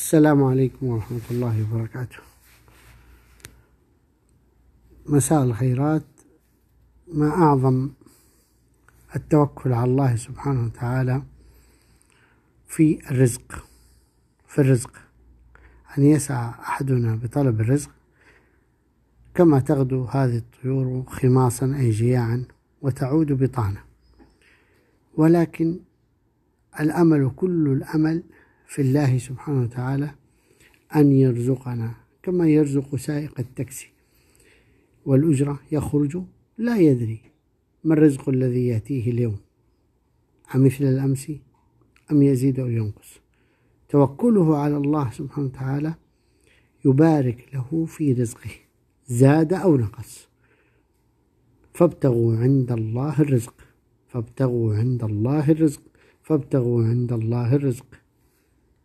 السلام عليكم ورحمة الله وبركاته. مساء الخيرات. ما أعظم التوكل على الله سبحانه وتعالى في الرزق في الرزق. أن يسعى أحدنا بطلب الرزق. كما تغدو هذه الطيور خماصا أي جياعا وتعود بطانة. ولكن الأمل كل الأمل في الله سبحانه وتعالى أن يرزقنا كما يرزق سائق التاكسي والأجرة يخرج لا يدري ما الرزق الذي يأتيه اليوم. أمثل الأمس أم يزيد أو ينقص. توكله على الله سبحانه وتعالى يبارك له في رزقه. زاد أو نقص. فابتغوا عند الله الرزق. فابتغوا عند الله الرزق. فابتغوا عند الله الرزق.